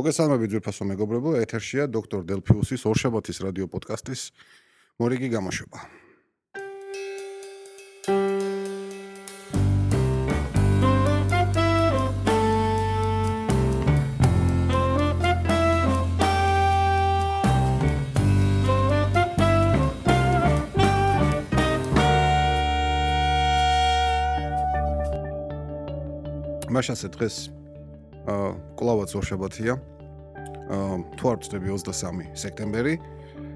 მოგესალმებით ძვირფასო მეგობრებო, ეთერშია დოქტორ დელფიუსის ორშაბათის რადიო პოდკასტის მორიგი გამოშვება. მაშასე დღეს აა კლავაც ორშაბათია. აა თუ არ ვწდები 23 სექტემბერი,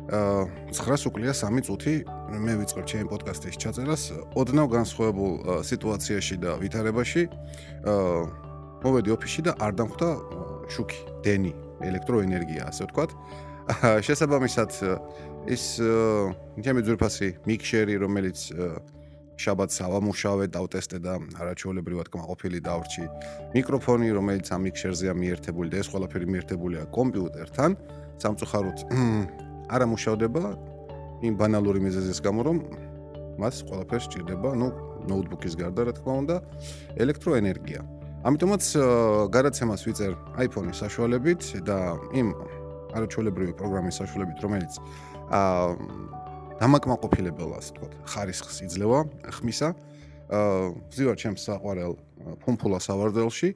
აა 9-ს უკლია 3 წუთი მე ვიწყებ ჩემი პოდკასტის ჩაწერას ოდნავ განსხვავებულ სიტუაციაში და ვითარებაში. აა მოვედი ოფისში და არ დამხვდა შუქი, დენი, ელექტროენერგია, ასე ვთქვათ. შესაბამისად ის ჩემი ძვირფასი მიქსერი, რომელიც შაბათს ავამუშავე, დავტესტე და არაჩვეულებრივად კმაყოფილი დავრჩი. მიკროფონი, რომელიც ამ მიქსერზეა მიერთებული და ეს ყველაფერი მიერთებულია კომპიუტერთან, სამწუხაროდ არ ამუშავდება იმ ბანალური მიზეზის გამო, რომ მას ყველაფერს სჭირდება, ну, ნოუთბუქის გარდა, რა თქმა უნდა, ელექტროენერგია. ამიტომაც გადაცემას ვიწერ iPhone-ის საშუალებით და იმ არაჩვეულებრივი პროგრამის საშუალებით, რომელიც აა დამაკმაყოფილებელ ასე თქვა ხარისხს იძლევა ხმისა. აა ვზივარ ჩემს საყვარელ ფუმფულა სავარძელში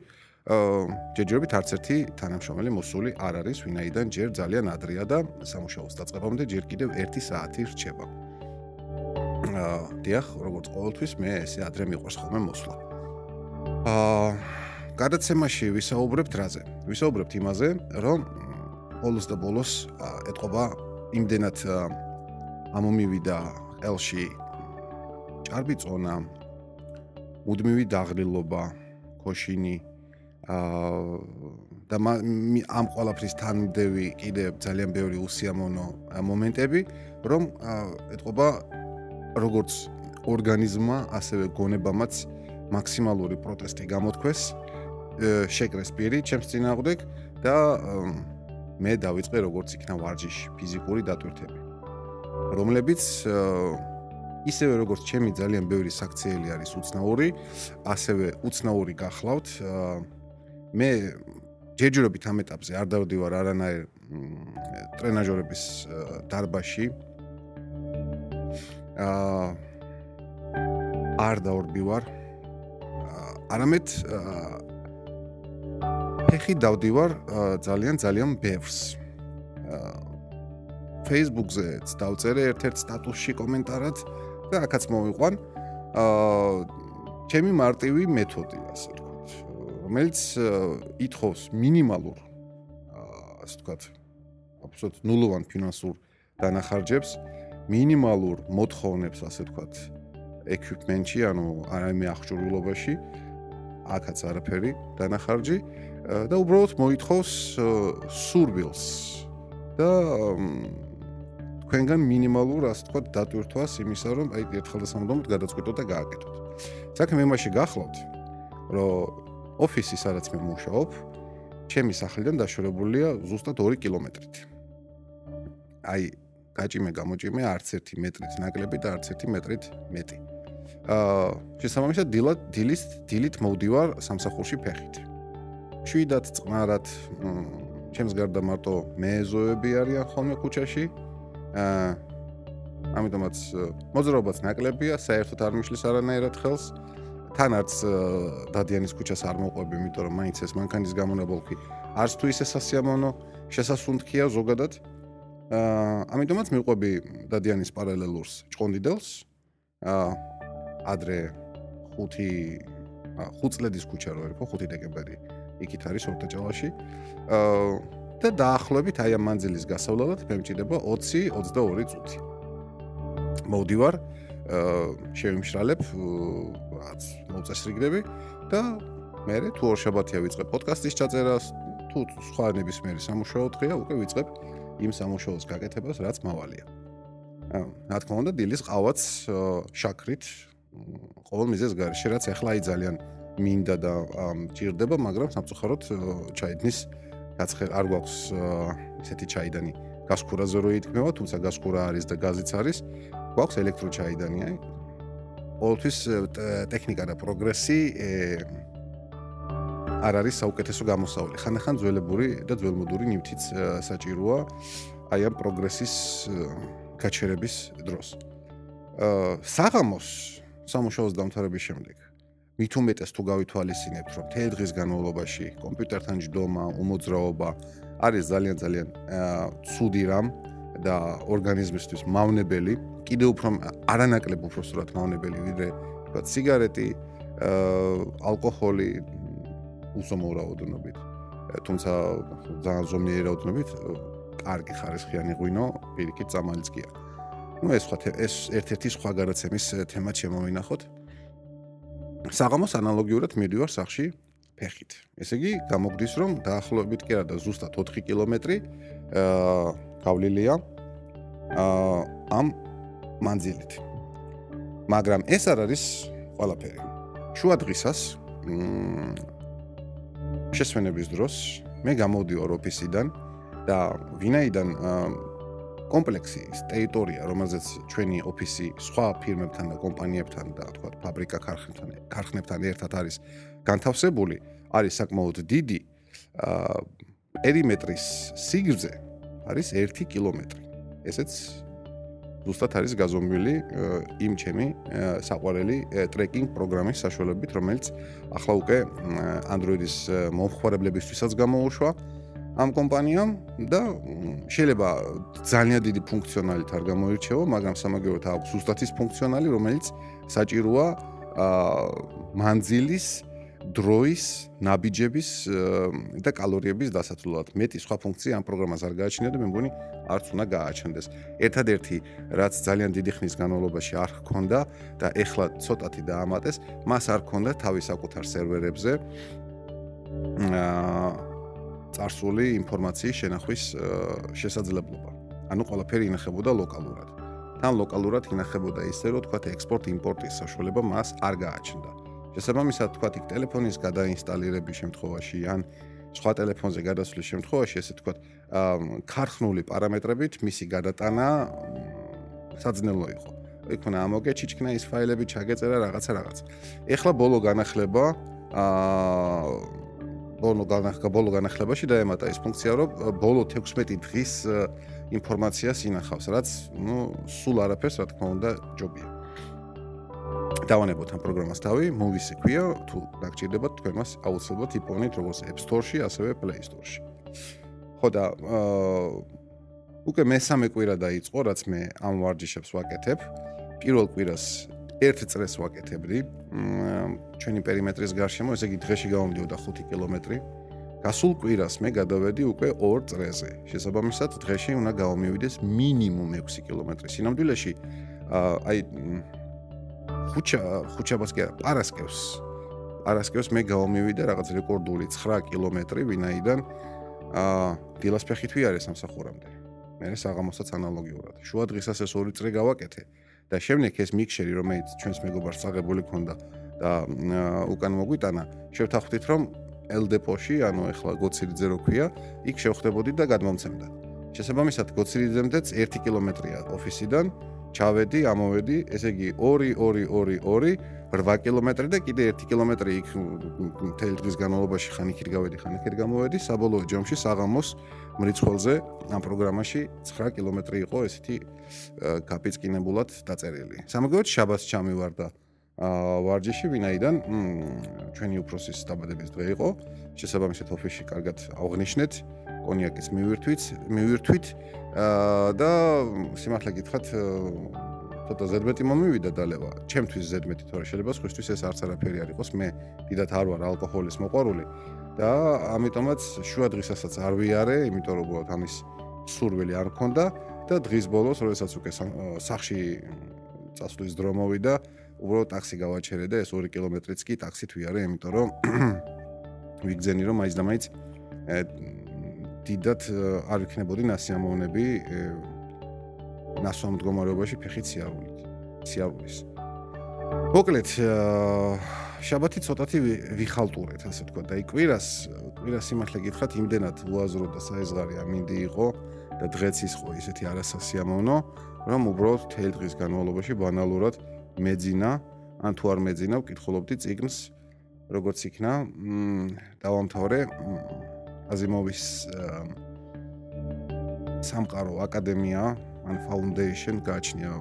აა ჯერჯერობით არც ერთი თანამშრომელი მოსული არ არის ვინაიდან ჯერ ძალიან ადრეა და სამუშაოს დაწყებამდე ჯერ კიდევ 1 საათი რჩება. აა დიახ როგორც ყოველთვის მე ესე ადრე მიყვარს ხოლმე მოსვლა აა გადაცემაში ვისაუბრებთ რაზე? ვისაუბრებთ იმაზე რომ ბოლოს და ბოლოს ეთყობა იმდენად ამომივიდა ყელში ჭარბი წონა მუდმივი დაღლილობა ქოშინი და ამ ყოლაფრის თანმდევი კიდე ძალიან ბევრი უსიამოვნო მომენტები რომ ეთყობა როგორც ორგანიზმმა ასევე გონებამაც მაქსიმალური პროტესტი გამოთქვეს შეკრეს პირი ჩემს წინააღმდეგ და მე დავიწყე როგორც იქნა ვარჯიში ფიზიკური დატვირთები რომლებიც ისევე როგორც ჩემი ძალიან ბევრი საქციელი არის უცნაური, ასევე უცნაური გახლავთ. მე ჯერჯერობით ამ ეტაპზე არ დავდივარ არანაირ ტრენაჟორების დარბაში. აა არ დავდივარ. არამედ ფეხი დავდივარ ძალიან ძალიან ბევრს. აა Facebook-ზეც დავწერე ერთ-ერთ სტატუსში კომენტარად და აქაც მოვიყვან. აა ჩემი მარტივი მეთოდი, ასე ვთქვათ, რომელიც ითხოვს მინიმალურ აა ასე ვთქვათ, აბსოლუტ ნულოვან ფინანსურ დანახარჯებს, მინიმალურ მოთხოვნებს, ასე ვთქვათ, equipment-ში, ანუ არამე აღჭურვილობაში, აქაც არაფერი დანახარჯი და უბრალოდ მოითხოვს სურვილს და თქვენგან მინიმალურ ასე თქვა დატვირთვას იმისა რომ აი ერთხელ და სამუდამოდ გადაწყვეტოთ და გააკეთოთ. საქმე იმაში გახლავთ, რომ ოფისი სადაც მე მუშაობ, ჩემი სახლიდან დაშორებულია ზუსტად 2 კილომეტრით. აი გაჭიმე გამოჭიმე არც 1 მეტრით ნაკლები და არც 1 მეტრით მეტი. აა შესაბამისად დილად დილის დილით მოვდივარ სამსახურში ფეხით. შვიდად წყნარად ჩემს გარდა მარტო მეეზოები არიან ხოლმე ქუჩაში. აა ამიტომაც მოძრაობაც ნაკლებია, საერთოდ არ მიშლის არანაირად ხელს. თან არც დადიანის ქუჩას არ მოყვები, იმიტომ რომ მაინც ეს მანქანის გამონაბოლქი არც თუ ისე სასიამოვნო შესასუნთქია ზოგადად. აა ამიტომაც მიყვები დადიანის პარალელურს ჭყონდიდელს. აა ადრე 5 ხუთწლედის ქუჩა რო ერქვა 5 დეკემბერი. იქით არის ორტაჭალაში. აა და დაახლოებით აი ამ მანძილის გასავლელად მე მჭირდება 20-22 წუთი. მოვდივარ, აა შევიმშრალებ, რაც მოწესრიგდები და მე თუ ორშაბათია ვიწყებ პოდკასტის ჩაწერას, თუ სხვა ნებისმიერი სამუშაო დღეა, უკვე ვიწყებ იმ სამუშაოს გაკეთებას, რაც მავალია. აა, რა თქმა უნდა, დილის ყავაც შაქრით ყოველ მიზეს გარეშე, რაც ახლა აი ძალიან მინდა და მჭირდება, მაგრამ სამწუხაროდ ჩაიდნის გაცხერ არ გვაქვს ესეთი ჩაიდანი გასკურაზე რო ითქმება, თუმცა გასკურა არის და გაზიც არის. გვაქვს ელექტროჩაიდანი, აი. ყოველთვის ტექნიკა და პროგრესი არ არის საუკეთესო გამოსავალი. ხანდახან ძველებური და ძველმოდური ნივთიც საჭიროა აი ამ პროგრესის გაჩერების დროს. აა საღამოს სამუშაოს დამთავრების შემდეგ მით უმეტეს თუ გავითვალისწინებთ, რომ თელ დღის განმავლობაში კომპიუტერთან ჯდომა, უმოძრაობა არის ძალიან ძალიან ცუდი რამ და ორგანიზმისთვის მავნებელი, კიდევ უფრო არანაკლებ უფრო სწორად მავნებელი ვიდრე თქვა სიგარეტი, ალკოჰოლი უსომო რაოდენობით. თუმცა ძალიან ზომიერი რაოდენობით კარგი ხარისხიანი ღვინო პირიქით წამალიც კი არა. ну ეს სხვა ეს ერთ-ერთი სხვა გადაცემის თემა შემოვინახოთ. საღამოს ანალოგიურად მივდივარ სახში ფეხით. ესე იგი, გამოგდის რომ დაახლოებით კი არა და ზუსტად 4 კილომეტრი აა გავლილია აა ამ მანძილით. მაგრამ ეს არ არის ყველაფერი. შუა დღისას შესვენების დროს მე გამოვდივარ ოფისიდან და ვინაიდან აა კომპლექსის ტერიტორია, რომელზეც ჩვენი ოფისი სხვა ფირმებთან და კომპანიებთან და თქვა ფაბრიკა ქარხნებთან ქარხნებთან ერთად არის განთავსებული, არის საკმაოდ დიდი. აა პერიმეტრის სიგრძე არის 1 კილომეტრი. ესეც ზუსტად არის გაზომვილი იმ ჩემი საყვარელი ტრეკინგ პროგრამის საშუალებით, რომელიც ახლა უკვე Android-ის მომხმარებლებისთვისაც გამოუშვა. ამ კომპანიამ და შეიძლება ძალიან დიდი ფუნქციონალით არ გამოირჩევა, მაგრამ სამაგიეროდ აქვს ზუსტად ის ფუნქციონალი, რომელიც საჭიროა მანძილის დროის, ნაბიჯების და კალორიების დასაცვლად. მეტი სხვა ფუნქცია ამ პროგრამას არ გააჩნია და მე მგონი არც უნდა გააჩნდეს. ერთადერთი რაც ძალიან დიდი ხნის განმავლობაში არ ჰქონდა და ეხლა ცოტათი დაამატეს, მას არ ჰქონდა თავის საკუთარ სერვერებზე აა წარსული ინფორმაციის შენახვის შესაძლებლობა. ანუ ყველაფერი ინახებოდა ლოკალურად. თან ლოკალურად ინახებოდა ისე, რომ თქვა ექსპორტ-იმპორტის საშუალება მას არ გააჩნდა. შესაბამისად, თქვა იქ ტელეფონის გადაინსტალირების შემთხვევაში ან სხვა ტელეფონზე გადასვლის შემთხვევაში, ესე თქვა, ქარხნული პარამეტრებით მისი გადატანა საძნელო იყო. იქ უნდა ამოგეჩიჩქნა ის ფაილები, ჩაგეწერა რაღაცა რაღაცა. ეხლა ბოლო განახლება აა ბოლო განახლება ბოლო განახლებაში დაემატა ის ფუნქცია, რომ ბოლო 16 დღის ინფორმაციას ინახავს, რაც ნუ სულ არაფერს რა თქმა უნდა ჯობია. დავანებოთ ამ პროგრამას თავი, Movies ქვია, თუ დაგჭირდებათ თქვენ მას აუცილებლად იპოვნეთ როგორც App Store-ში, ასევე Play Store-ში. ხო და აა უკვე მესამე კვირა დაიწყო, რაც მე ამ ვარჯიშებს ვაკეთებ. პირველ კვირას ერთ წრეს ვაკეთებდი ჩვენი პერიმეტრის გარშემო, ესე იგი დღეში გავამდიოდა 5 კილომეტრი. გასულ კვირას მე გადავედი უკვე 2 წრეზე. შესაბამისად, დღეში უნდა გავამივიდეს მინიმუმ 6 კილომეტრი. სინამდვილეში აი ხუჩა ხუჩაბას კი პარასკევს პარასკევს მე გავამივიდე რაღაც რეკორდული 9 კილომეტრი, ვინაიდან აა დილასფეხით ვიარე სამსახურამდე. მე საღამოსაც ანალოგიურად. შუა დღისას ეს 2 წრე გავაკეთე. და შემდეგ ეს მიქსერი რომელიც ჩვენს მეგობარს აღებული ქონდა და უკან მოგვიტანა შევთანხმდით რომ ელდეპოში ანუ ეხლა გოცილიძე რო ქვია იქ შევხვდებოდი და გადმომცემდა. შესაბამისად გოცილიძემდეც 1 კილომეტრია ოფისიდან ჩავედი ამოვედი ესე იგი 2 2 2 2 8 კილომეტრი და კიდე 1 კილომეტრი იქ მთელი დღის განმავლობაში ხან იქით გავედი ხან იქით გამოვედი საბოლოო ჯამში საღამოს მრიცხველზე ამ პროგრამაში 9 კილომეტრი იყო ესეთი გაპიწყინებულად დაწერილი. სამაგიეროდ შაბათს ჩამივარ და ვარჯიში ვინაიდან ჩვენი უფროსის დაბადების დღე იყო. შესაბამისად ოფისში კარგად აღნიშნეთ კონიაკის მივირთვით, მივირთვით და სიმართლე გითხრათ ცოტა ზედმეტი მომივიდა დალევა. ჩემთვის ზედმეტი თორე შეიძლება სხვისთვის ეს არც არაფერი არ იყოს. მე დიდათ არ ვარ ალკოჰოლის მოყვარული. და ამიტომაც შუა დღისასაც არ ვიარე, იმიტომ რომ უბრალოდ ამის სურვილი არ მქონდა და დღის ბოლოს, როდესაც უკვე სახში წასვლის დრო მოვიდა, უბრალოდ ტაქსი გავაჩერე და ეს 2 კილომეტრიც კი ტაქსით ვიარე, იმიტომ რომ ვიგზენი რომ მაინც დიდათ არ ვიქნებოდი ნასიამოვნები ნასვამ მდგომარეობაში ფეხით სიარულით. სიარულის. მოკლედ შაბათი ცოტათი ვიხალტურეთ, ასე თქვა და იკვირას, კვირას სიმართლე გითხრათ, იმდენად უაზრო და საეზღარი ამინდი იყო და დღეც ის ხო ისეთი არასასიამოვნო, რომ უბრალოდ თელ დღის განმავლობაში ბანალურად მეძინა, ან თუ არ მეძინა, ვკითხულობდი ციგნს როგორც იქნა, დავამთავრე აზიმოვის სამყარო აკადემია, ან foundation გააჩნია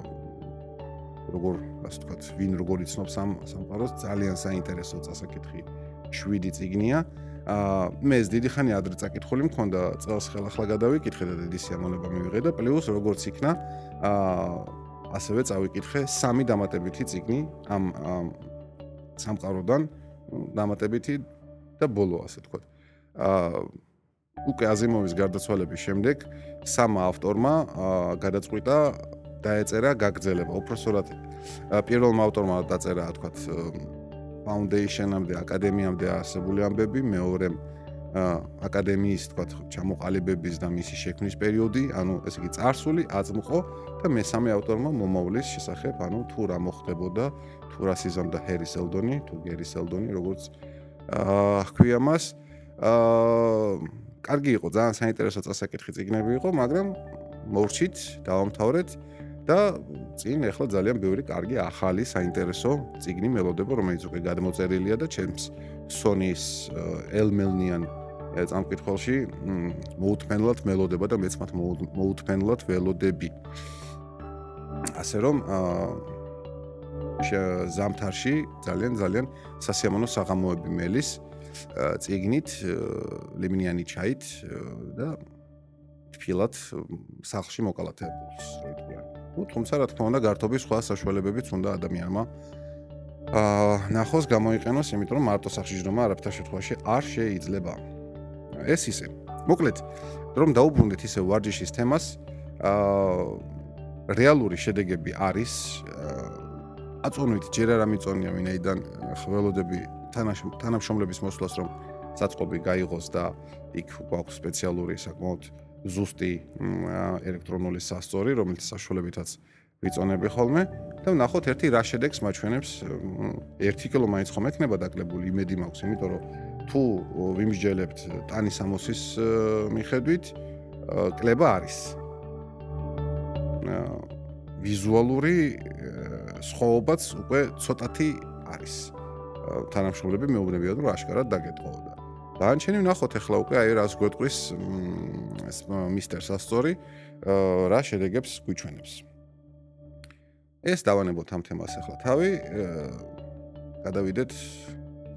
როგორ ასე ვთქვათ, ვინ როგორ იცნობს ამ სამყაროს, ძალიან საინტერესო წასაკითხი. 7 წიგნია. აა მე ეს დიდი ხანი ადრე წაკითხული მქონდა, წელს ხელახლა გადავიკითხე და დიდი სიამოვნება მივიღე და პლუს როგორც იქნა, აა ასევე წავიკითხე სამი დამატებითი წიგნი ამ სამყაროდან, დამატებითი და ბოლო ასე ვთქვათ. აა უკვე აზიმოვის გარდაცვალების შემდეგ სამმა ავტორმა გადაწყვიტა დაეწერა გაგრძელება. უფრო სწორად პირველმა ავტორმა დაწერა, თქვათ, ფაუნდეიშენამდე, აკადემიამდე არსებული ამბები, მეორემ აკადემიის, თქვათ, ჩამოყალიბების და მისი შექმნის პერიოდი, ანუ ესე იგი წარსული, აწმყო და მესამე ავტორმა მომავლის შესახებ, ანუ თუ რა მოხდებოდა, თუ რა სიზამდა ჰერი სელდონი, თუ გერი სელდონი, როგორც აა ჰქვია მას აა კარგი იყო, ძალიან საინტერესო წასაკითხი ციგნები იყო, მაგრამ მოვჩით, დავამთავრეთ და წინ ახლა ძალიან ბევრი კარგი ახალი საინტერესო ციგნი მელოდება, რომელიც უკვე გადმოწერილია და ჩემს Sony-ს Elmelnian წამკითხულში მოუთმენლად მელოდება და მეც მათ მოუთმენლად ველოდები. ასე რომ აა ზამთარში ძალიან ძალიან სასიამოვნო საღამოები მელის. ციგნით ლემინიანი ჩაით და თფილად სახლში მოკალათებულს რო იტყვიან. ну, თუმცა რა თქმა უნდა, გართობის სხვა საშუალებებიც უნდა ადამიანმა აა ნახოს გამოიყენოს, იმიტომ რომ მარტო სახლში ჯდომა არაფერთა შემთხვევაში არ შეიძლება. ეს ისე. მოკლედ, რომ დაუბრუნდეთ ისე ვარჯიშის თემას, აა რეალური შედეგები არის აწონვით ჯერ არ ამიწონია ვინაიდან ხველოდები თანამშრომლების მოსვლას რომ საწყობი გაიღოს და იქ გვაქვს სპეციალური საკმაოდ ზუსტი ელექტრონული სასწორი, რომელიც საშუალებითაც ვიწონები ხოლმე და ვნახოთ ერთი რა შედეგს მაჩვენებს 1 კილო მაინც ხომ ექნება დაკლებული იმედი მაქვს, იმიტომ რომ თუ ვიმსჯელებთ ტანის ამოსის მიხედვით კლება არის. ვიზუალური სხვაობაც უკვე ცოტათი არის. თანამშრომლები მეუბნებიან რომ აშკარად დაგეთხოვდა. დაანჩენი ვნახოთ ახლა უკვე აი რას გვეტყვის მისტერ სასწორი რა შედეგებს გვიჩვენებს. ეს დავანებოთ ამ თემას ახლა თავი გადავიდეთ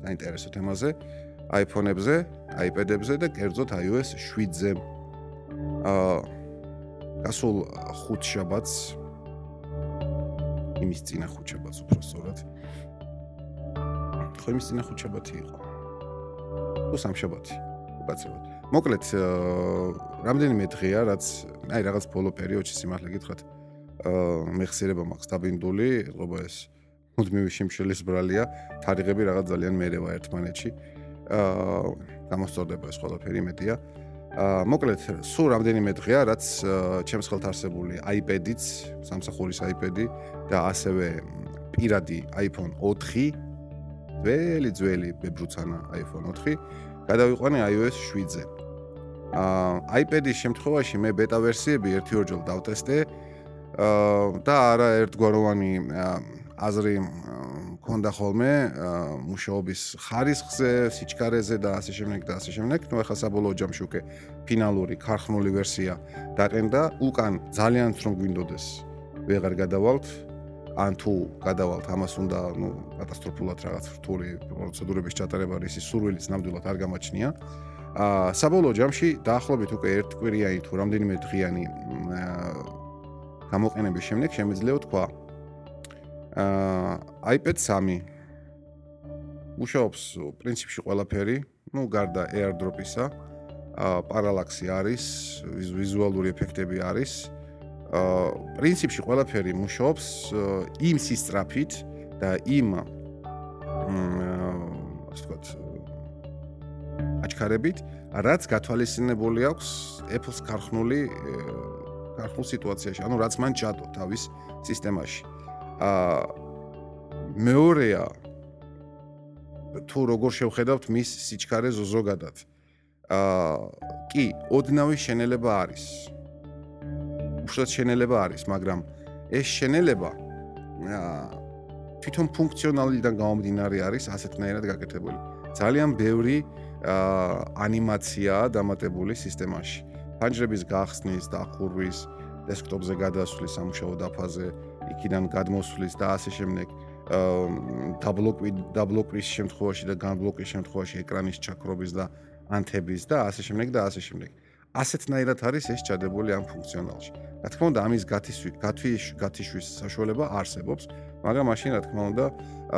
საინტერესო თემაზე iPhone-ებზე, iPad-ებზე და კერძოდ iOS 7-ზე. აა გასულ ხუთშაბათს იმის წინა ხუთშაბათს უფრო სწორად ხო იმის წინა ხუთშაბათი იყო. თუ სამშაბათი უკაცრავად მოკლედ რამდენიმე დღეა რაც აი რაღაც ბოლო პერიოდში სიმართლე გითხრათ მეხსიერება მაქვს დაბინდული ყობა ეს მუდმივი შიმშილის ბრალია თარიღები რაღაც ძალიან მერევა ერთმანეთში. აა გამოსწორდება ეს ყველაფერი მეტია. აა მოკლედ სულ რამდენიმე დღეა რაც ჩემს ხელთ არსებული iPad-იც სამსახურის iPad-ი და ასევე პირადი iPhone 4 ძველი ძველი ბებრუცანა iPhone 4 გადავიყვანე iOS 7-ზე. აა iPad-ის შემთხვევაში მე ბეტა ვერსიები ერთი-ორჯერ დავტესტე აა და არა ერთგვაროვანი აზრი მქონდა ხოლმე მუშაობის ხარისხზე, სიჩქარეზე და ასე შემდეგ და ასე შემდეგ. ნუ ახლა საბოლოო ჯამში უკვე ფინალური ქარხნული ვერსია დაყენდა. უკან ძალიან თრომ გვინდოდეს ვეღარ გადავალთ ან თუ გადავალთ ამას უნდა ნუ კატასტროფულად რაღაც რთული პროცედურების ჩატარება რისი სურვილიც ნამდვილად არ გამაჩნია. აა საბოლოო ჯამში დაახლოებით უკვე ერთ კვირიანი თუ რამდენიმე დღიანი გამოყენების შემდეგ შემიძლია თქვა აა iPad 3 მუშაობს პრინციპში ყველაფერი, ნუ გარდა AirDrop-ისა, პარალაქსი არის, ვიზუალური ეფექტები არის. აა პრინციპში ყველაფერი მუშაობს იმ სისტრაფით და იმ აა ასე ვთქვათ აჩქარებით, რაც გათვალისწინებული აქვს Apple-ს ქარხნული ქარხნულ სიტუაციაში, ანუ რაც მან ჩადო თავის სისტემაში. აა მეორეა თუ როგორ შევხედავთ მის სიჩქარეს ზოგადად. აა კი, ოდნავი შენელება არის. უშუალოდ შენელება არის, მაგრამ ეს შენელება თვითონ ფუნქციონალიდან გამომდინარე არის ასეთნაირად გაკეთებული. ძალიან ბევრი ანიმაციაა დამატებული სისტემაში. ფანჯრების გახსნის, დახურვის, დესკტოპზე გადასვლის სამუშაო დაფაზე, იქიდან გადმოსვლის და ასე შემდეგ. დაბლოკი დაბლოკის შემთხვევაში და განბლოკის შემთხვევაში ეკრანის ჩაქრობის და ანთების და ასე შემდეგ და ასე შემდეგ. ასეთნაირად არის ეს ჩადებული ამ ფუნქციონალში. რა თქმა უნდა, ამის გათიშვის გათიშვის გათიშვის საშუალება არსებობს, მაგრამ მაშინ რა თქმა უნდა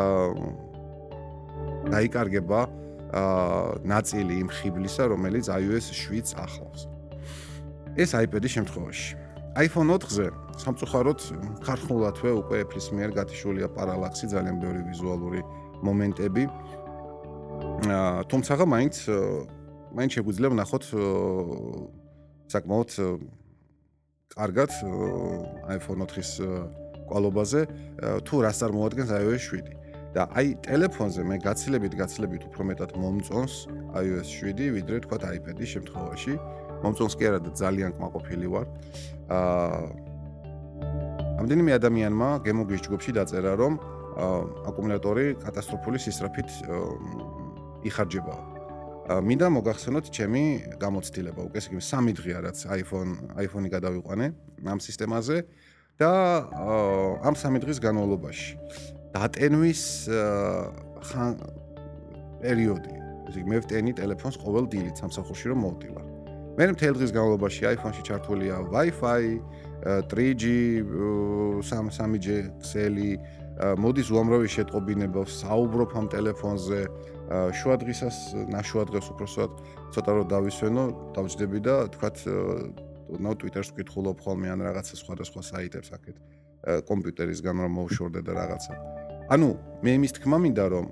აა დაიკარგება აა ნაწილი იმ ხიბლისა, რომელიც iOS 7-ს ახლავს. ეს iPad-ის შემთხვევაში. iPhone 4-ზე სამწუხაროდ ხარხულათვე უკვე Apple-ის მიერ გათიშულია პარალაქსი, ძალიან ბევრი ვიზუალური მომენტები. აა თუმცა მაინც მაინც შეგვიძლია ვნახოთ საკმაოდ კარგად iPhone 4-ის კვალობაზე თუ რას წარმოადგენს iOS 7. და აი ტელეფონზე მე გაცილებით გაცილებით უფრო მეტად მომწონს iOS 7 ვიდრე თქვა iPad-ის შემთხვევაში. მომწონს კი არა და ძალიან კმაყოფილი ვარ. აა ამდენიმე ადამიანმა გემოგის ჯგუფში დაწერა რომ აკუმულატორი კატასტროფული სისწრაფით იხარჯება. მინდა მოგახსენოთ ჩემი გამოცდილება. უკვე ისე 3 დღეა რაც iPhone iPhone-ი გადავიყვანე ამ სისტემაზე და ამ 3 დღის განმავლობაში დატენვის ხან პერიოდი. იგი მე ვტენი ტელეფონს ყოველ დილით სამსახურში რომ მოვდივარ. მე მთელ დღის განმავლობაში iPhone-ში ჩართულია Wi-Fi, 3G, 3G ქსელი, მოდის უამრავი შეტყობინება, საუბრობ ამ ტელეფონზე. შუა დღისას, ნაშუა დღეს უბრალოდ ცოტა რომ დავისვენო, დავჯდები და თქვათ ნო Twitter-ს ვკითხულობ ხოლმე ან რაღაცა სხვადასხვა საიტებს აქეთ კომპიუტერისგან რომ მოვშორდე და რაღაცა. ანუ მე იმის თქმა მინდა რომ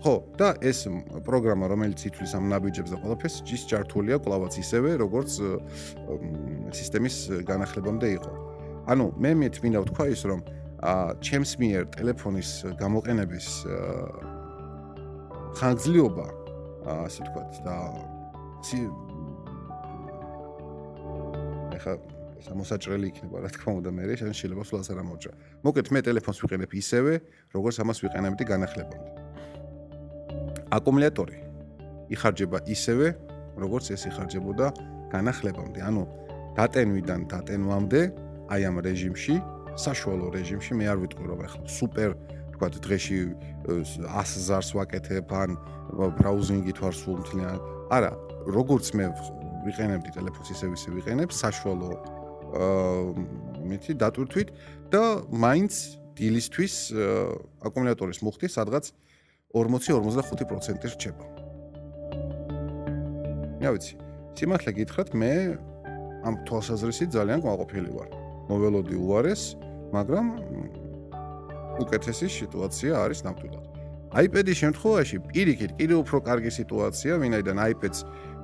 ხო და ეს პროგრამა რომელიც ითვლის ამ ნაბიჯებს და ყველაფერს ჯის ჩართულია კლავაც ისევე როგორც სისტემის განახლებამდე იყო. ანუ მე მეც მინდა ვთქვა ის რომ ჩემს მიერ ტელეფონის გამოყენების ხანგრძლივობა ასე ვთქვათ და ეხა სამოსაჭრელი იქნება, რა თქმა უნდა, მე შეიძლება შეიძლება სულაც არ ამოჭრა. მოკეთ მე ტელეფონს ვიყენებ ისევე, როგორც ამას ვიყენებდი განახლებამდე. აკუმულატორი იხარჯება ისევე, როგორც ეს იხარჯებოდა განახლებამდე. ანუ დატენვიდან დატენვამდე აი ამ რეჟიმში, საშუალო რეჟიმში მე არ ვიტყვი რომ ახლა სუპერ თქვათ დღეში 100 ზარს ვაკეთებ ან ბრაუზინგით ვარ სულ მთლიან. არა, როგორც მე ვიყენებდი ტელეფონს ისე ვისე ვიყენებ საშუალო მითი დატვირთვით და მაინც დილისთვის აკუმულატორის მუხტი სადღაც 40-45% რჩება. მე ვიცი, სიმართლე გითხრათ, მე ამ თვალსაზრისით ძალიან ყვაყოფილი ვარ. მოველოდი უარეს, მაგრამ უკეთესი სიტუაცია არის ნამდვილად. iPad-ის შემთხვევაში პირიქით კიდევ უფრო კარგი სიტუაცია, ვინაიდან iPad-ს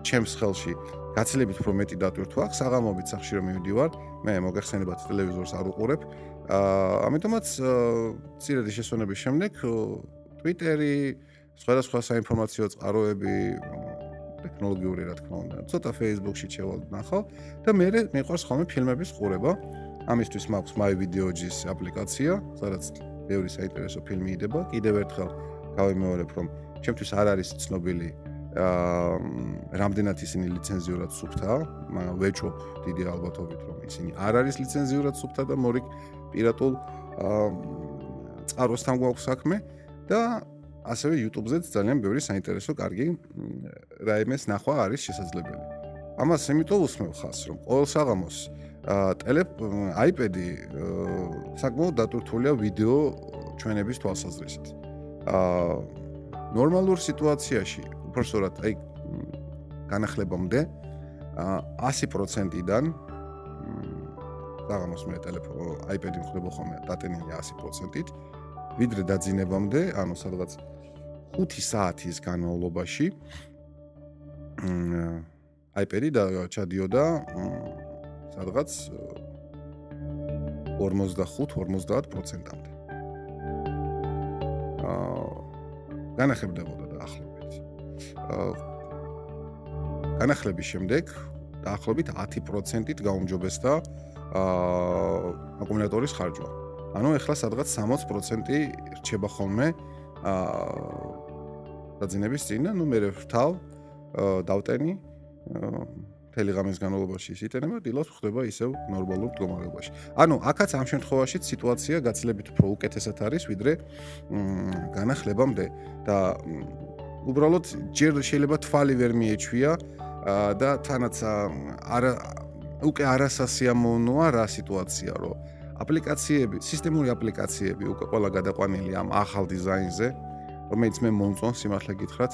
ჩემს ხელში გაცილებით უფრო მეტი დატვირთვა აქვს, საღამობით სახში რომ მივდივარ, მე მოგეხსენებათ ტელევიზორს არ უყურებ. აა ამიტომაც ცირედი შესვენების შემდეგ Twitter-ი, სხვადასხვა საინფორმაციო წყაროები ტექნოლოგიური რა თქმა უნდა, ცოტა Facebook-ში ჩევალ ნახო და მე მეყვარს ხოლმე ფილმების ყურება. ამისთვის მაქვს My Video-ის აპლიკაცია, სადაც ბევრი საინტერესო ფილმი იდება. კიდევ ერთხელ გავიმეორებ, რომ ჩემთვის არ არის ცნობილი აა რამდენად ისინი ლიცენზიურად სუფთა, ვეჭობ დიდი ალბათობით რომ ისინი არ არის ლიცენზიურად სუფთა და მორიგ პირატულ აა წყაროსთან გვაქვს საქმე და ასევე YouTube-ზეც ძალიან ბევრი საინტერესო კარგი რაიმეს ნახვა არის შესაძლებელი. ამას იმიტომ უსმევ ხას რომ ყოველ საღამოს აა ტელეფ iPad-ი საკმაოდ დატვირთულია ვიდეო ჩვენების თვალსაზრისით. აა ნორმალურ სიტუაციაში უბრალოდ აი განახლებამდე 100%-დან საღამოს მე ტელეფონ iPad-ი მხრება ხოლმე დატენილია 100%-ით ვიდრე დაძინებამდე, ანუ სადღაც 5 საათის განმავლობაში iPad-ი და ჩადიოდა სადღაც 45-50%-ამდე. აა განახებდებოდა განახლების შემდეგ დაახლოებით 10%-ით გაუმჯობესდა აა აკუმულატორის ხარჯვა. ანუ ეხლა სადღაც 60% რჩება ხოლმე აა დაძინების წინ და ნუ მე ვრთავ დავტენი მთელი ღამის განმავლობაში ის იტენება, დილას ხდება ისევ ნორმალურ მდგომარეობაში. ანუ აქაც ამ შემთხვევაში სიტუაცია გაცილებით უფრო უკეთესად არის, ვიდრე განახლებამდე და უბრალოდ ჯერ შეიძლება თვალი ვერ მიეჩვია და თანაც არა უკვე არასასიამოვნოა რა სიტუაცია, რომ აპლიკაციები, სისტემური აპლიკაციები უკვე ყველა გადაყვანილი ამ ახალ დიზაინზე, რომელიც მე მომწონს, სიმართლე გითხრათ,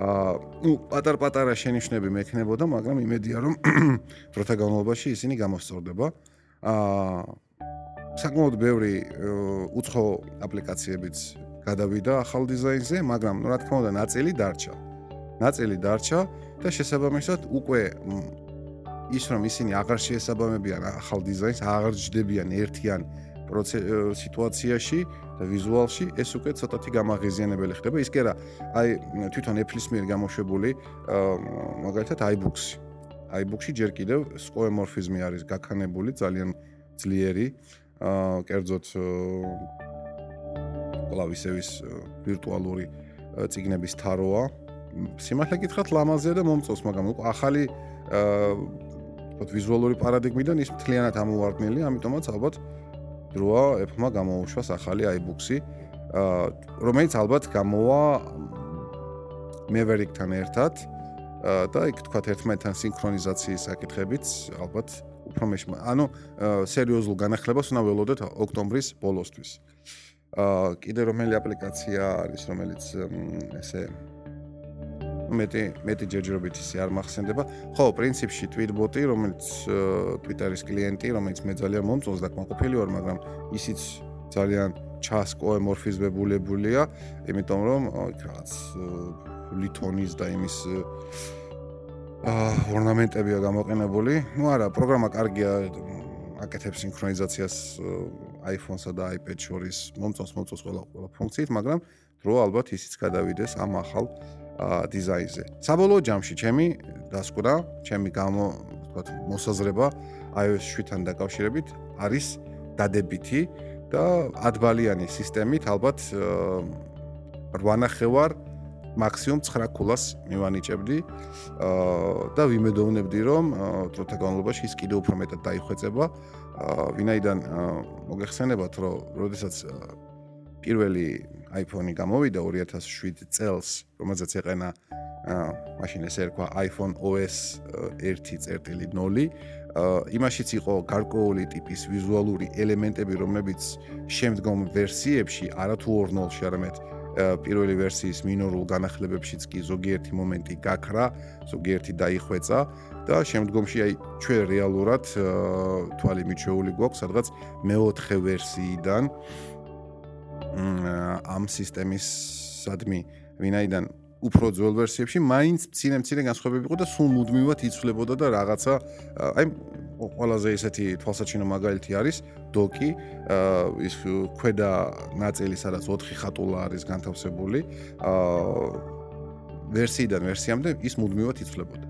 აა ნუ პატარ-პატარა შენიშვნები მექნებოდა, მაგრამ იმედია რომ დროთა განმავლობაში ისინი გამოსწორდება. აა საკმაოდ ბევრი უცხო აპლიკაციებიც გადავიდა ახალ დიზაინზე, მაგრამ რა თქმა უნდა, ნაწილი დარჩა. ნაწილი დარჩა და შესაბამისად უკვე ის რომ ისინი აღარ შეესაბამებიან ახალ დიზაინს, აღარ ჯდებიან ერთიან სიტუაციაში და ვიზუალში ეს უკვე ცოტათი გამაღიზიანებელი ხდება. ის კი არა, აი თვითონ Apple-ის მიერ გამოშვებული მაგალითად iBooks-ი. iBooks-ი ჯერ კიდევ სკოემორფიზმი არის გაქანებული, ძალიან ძლიერი. აა კერძოდ კლავისების ვირტუალური ციგნების თაროა. სიმართლე გითხრათ, ლამაზია და მომწონს, მაგრამ უკვე ახალი აა თქო ვიზუალური პარადიგმიდან ის მთლიანად ამოვარდნილი, ამიტომაც ალბათ დროა Apple-მა გამოუშვას ახალი iBooks-ი, რომელიც ალბათ გამოვა Maverick-თან ერთად და იქ თქვა ერთმანეთთან სინქრონიზაციის საკითხებიც ალბათ უფრო მეშმა. ანუ სერიოზულ განახლებას უნდა ველოდოთ ოქტომბრის ბოლოსთვის. აა კიდე რომელი აპლიკაცია არის, რომელიც ესე მეტი მეტი ჯერჯერობით ისე არ მახსენდება. ხო, პრინციპში Tweetbot-ი, რომელიც Twitter-ის კლიენტი, რომელიც მე ძალიან მომწონს და კმაყოფილი ვარ, მაგრამ ისიც ძალიან ჩასკოემორფიზმებულებულია, იმიტომ რომ რაღაც ლითონის და იმის აა ორნამენტებია გამოყენებული. ნუ არა, პროგრამა კარგია, აკეთებს სინქრონიზაციას iPhone-სა და iPad შორის. მომწონს, მომწონს ყველა ყველა ფუნქციით, მაგრამ დრო ალბათ ისიც გადავიდეს ამ ახალ დიზაინზე. საბოლოო ჯამში ჩემი დასკვნა, ჩემი გამო, ვთქვათ, მოსაზრება iOS 7-თან დაკავშირებით არის დადებითი და ადბალიანი სისტემით ალბათ 8 ნახევარ მაქსიმუმ 9 კულას მივანიჭებდი და ვიმედოვნებდი რომ დროთა განმავლობაში ის კიდევ უფრო მეტად დაიხვეწება ვინაიდან მოგეხსენებათ რომ როდესაც პირველი iPhone-ი გამოვიდა 2007 წელს, რომელზეც ეყენა აა მაშინ ესე ერქვა iPhone OS 1.0. აა იმაშიც იყო გარკვეული ტიპის ვიზუალური ელემენტები, რომლებიც შემდგომ ვერსიებში არათუ 2.0-ში, არამედ პირველი ვერსიის მინორულ განახლებებშიც კი ზოგიერთი მომენტი გაქრა, ზოგიერთი დაიხვეწა და შემდგომში აი ჩვენ რეალურად თვალი მიჩეული გვაქვს სადღაც მეოთხე ვერსიიდან ამ სისტემის სადმი ვინაიდან უფრო ძველ ვერსიებში მაინც მცირე-მცირე განსხვავებები იყო და სულ მუდმივად იცვლებოდა და რაღაცა აი ყველაზე ესეთი თვალსაჩინო მაგალითი არის დოკი ის ქვედა ნაწილი სადაც 4 ხატულა არის განთავსებული ვერსიიდან ვერსიამდე ის მუდმივად იცვლებოდა.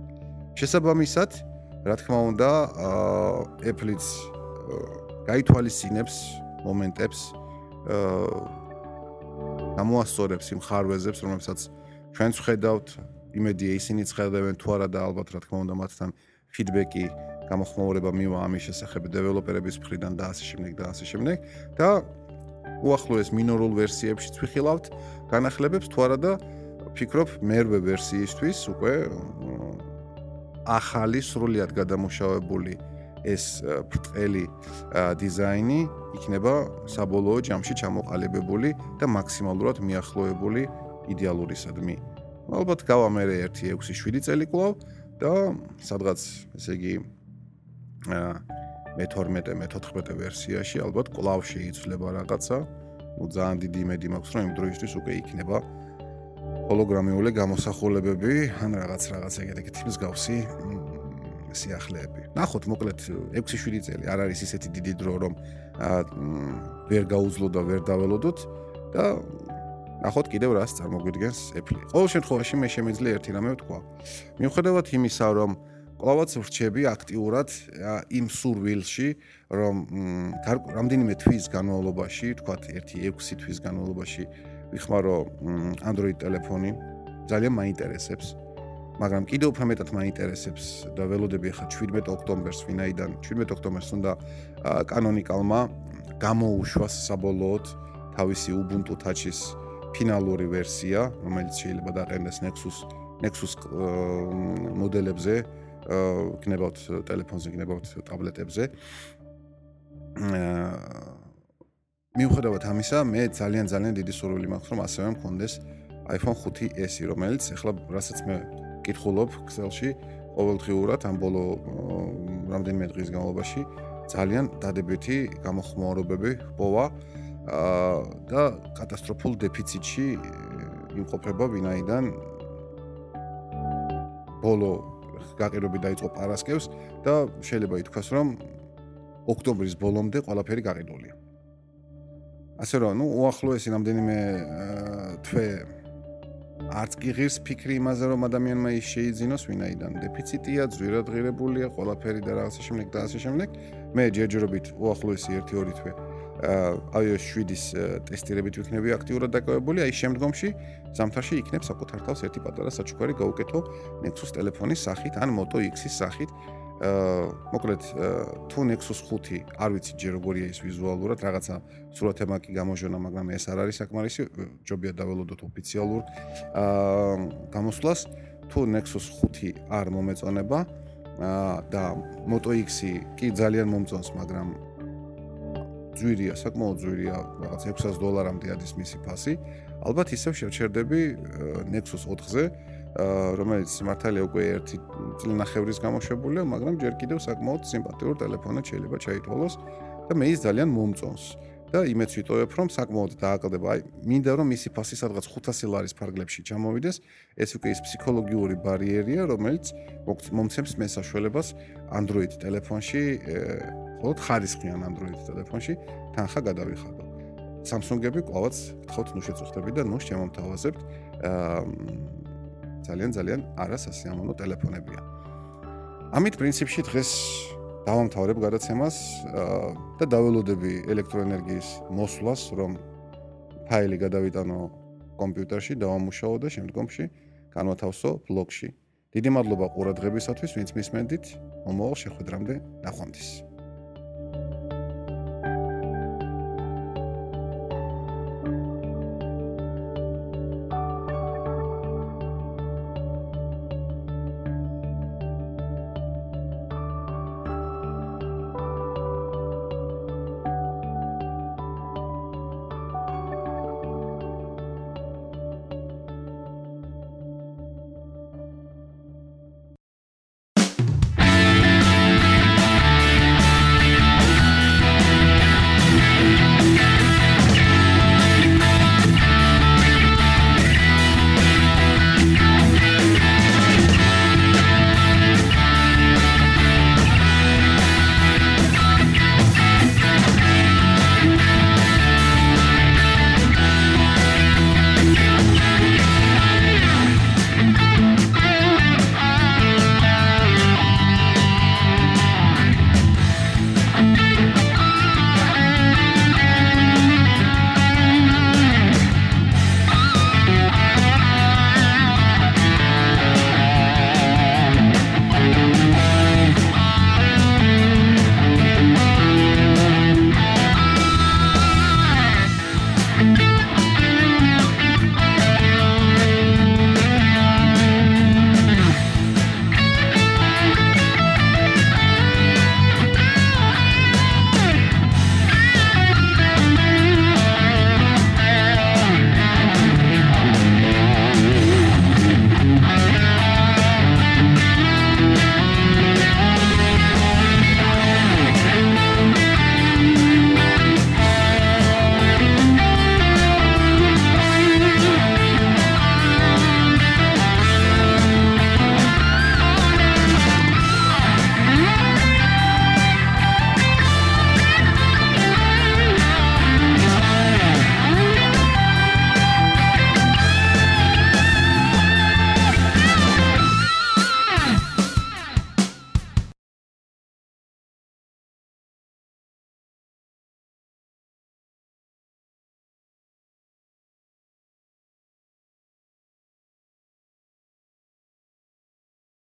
შესაბამისად რა თქმა უნდა Apple-იც გაითვალისწინებს მომენტებს გამოასწორებს იმ ხარვეზებს, რომელსაც ჩვენც ხედავთ, იმედია ისინი ხედავენ თუ არა და ალბათ რა თქმა უნდა მათთან ფიდბექი გამოხმაურება მივა ამის შესახებ დეველოპერების მხრიდან და ასე შემდეგ და ასე შემდეგ. და უახლოეს მინორულ ვერსიებშიც ვიხილავთ განახლებებს თუ არა და ფიქრობ მერვე ვერსიისთვის უკვე ახალი სრულიად გადამუშავებული ეს ბრტყელი დიზაინი იქნება საბოლოო ჯამში ჩამოყალიბებული და მაქსიმალურად მიახლოებული იდეალურისადმი. ალბათ გავა მე 1-6-7 წელი კვლავ და სადღაც ესე იგი მე 12 მე 14 ვერსიაში ალბათ კვლავ შეიცვლება რაღაცა. ну ძალიან დიდი იმედი მაქვს რომ იმ დროისთვის უკვე იქნება ჰოლოგრამიული გამოსახულებები ან რაღაც რაღაც ეგეთი მსგავსი სიახლეები. ნახოთ, მოკლედ 6-7 წელი არ არის ისეთი დიდი დრო, რომ ვერ გაუძლო და ვერ დაველოდოთ და ნახოთ კიდევ რას წარმოგვიდგენს Apple. ყოველ შემთხვევაში მე შემეძლია ერთი რამე ვთქვა. მიუხედავად იმისა, რომ კლავაც ვრჩები აქტიურად იმ სურვილში, რომ რამდენიმე თვის განმავლობაში, თქვათ 1-6 თვის განმავლობაში ვიხმარო Android ტელეფონი, ძალიან მაინტერესებს. მაგრამ კიდევ უფრო მეტად მაინტერესებს და ველოდები ახლა 17 ოქტომბერს, ვინაიდან 17 ოქტომბერს უნდა კანონიკალმა გამოუშვას საბოლოოდ თავისი Ubuntu Touch-ის ფინალური ვერსია, რომელიც შეიძლება დაყენდეს Nexus Nexus მოდელებზე, გნებავთ ტელეფონზე, გნებავთ ტაბლეტებზე. მიუხედავად ამისა, მე ძალიან ძალიან დიდი სურვილი მაქვს, რომ ასევე მქონდეს iPhone 5s, რომელიც ახლა რასაც მე კითხულობ Excel-ში ყოველდღიურად ამ ბოლო რამდენიმე დღის განმავლობაში ძალიან დადებითი გამოხმაურებები პოვა და კატასტროფულ დეფიციტში იმყოფება ვინაიდან ბოლო გაყიდვები დაიწყო პარასკევს და შეიძლება ითქვას რომ ოქტომბრის ბოლომდე ყველაფერი გაყიდულია. ასე რომ, ну, უახლოესი რამდენიმე თვე არც კი ღირს ფიქრი იმაზე, რომ ადამიანმა ის შეიძინოს, ვინაიდან დეფიციტია, ძვირადღირებულია, ყველაფერი და რაღაცა შემდეგ და ასე შემდეგ. მე ჯერჯერობით უახლოესი 1-2 თვე iOS 7-ის ტესტირებით ვიქნები აქტიურად დაკავებული, აი შემდგომში ზამთარში იქნებ საკუთარ თავს ერთი პატარა საჩუქარი გაუკეთო Nexus ტელეფონის სახით ან Moto X-ის სახით. აა მოკლედ თუ Nexus 5 არ ვიცი ჯერ როგორია ის ვიზუალურად, რაღაცა სურათი მაგი გამოჟონა, მაგრამ ეს არ არის საკმარისი, ჯობია დაველოდოთ ოფიციალურ აა გამოსვლას. თუ Nexus 5 არ მომეწონება აა და Moto X-ი კი ძალიან მომწონს, მაგრამ ძვირია, საკმაოდ ძვირია, რაღაც 600 დოლარამდე არის მისი ფასი. ალბათ ისევ შევჩერდები Nexus 4-ზე, რომელიც მართალია უკვე ერთი წლინახევრის გამოშვებულია, მაგრამ ჯერ კიდევ საკმაოდ სიმპათიურ ტელეფონად შეიძლება ჩაითვალოს და მე ის ძალიან მომწონს. და იმეც ვიტოვებ, რომ საკმაოდ დააკლდება. აი, მინდა რომ მისი ფასი სადღაც 500 ლარის ფარგლებში ჩამოვიდეს. ეს უკვე ის ფსიქოლოგიური ბარიერია, რომელიც მომცემს მე საშუალებას Android ტელეფონში, ხოლო ხარისხიან Android ტელეფონში თანხა გადავიხადო. Samsung-ები ყოველს გთხოვთ ნუ შეწუხდები და ნუ შემომთავაზებთ. აა ძალიან ძალიან არასასიამოვნო ტელეფონებია. ამით პრინციპში დღეს დავამთავრებ გადაცემას და დაველოდები ელექტროენერგიის მოსვლას, რომ ფაილი გადავიტანო კომპიუტერში, დავამუშაო და შემდგომში განვათავსო ბლოგში. დიდი მადლობა ყურადღებისათვის, ვინც მისმენდით. მომავალ შეხვედრამდე ნახვამდის.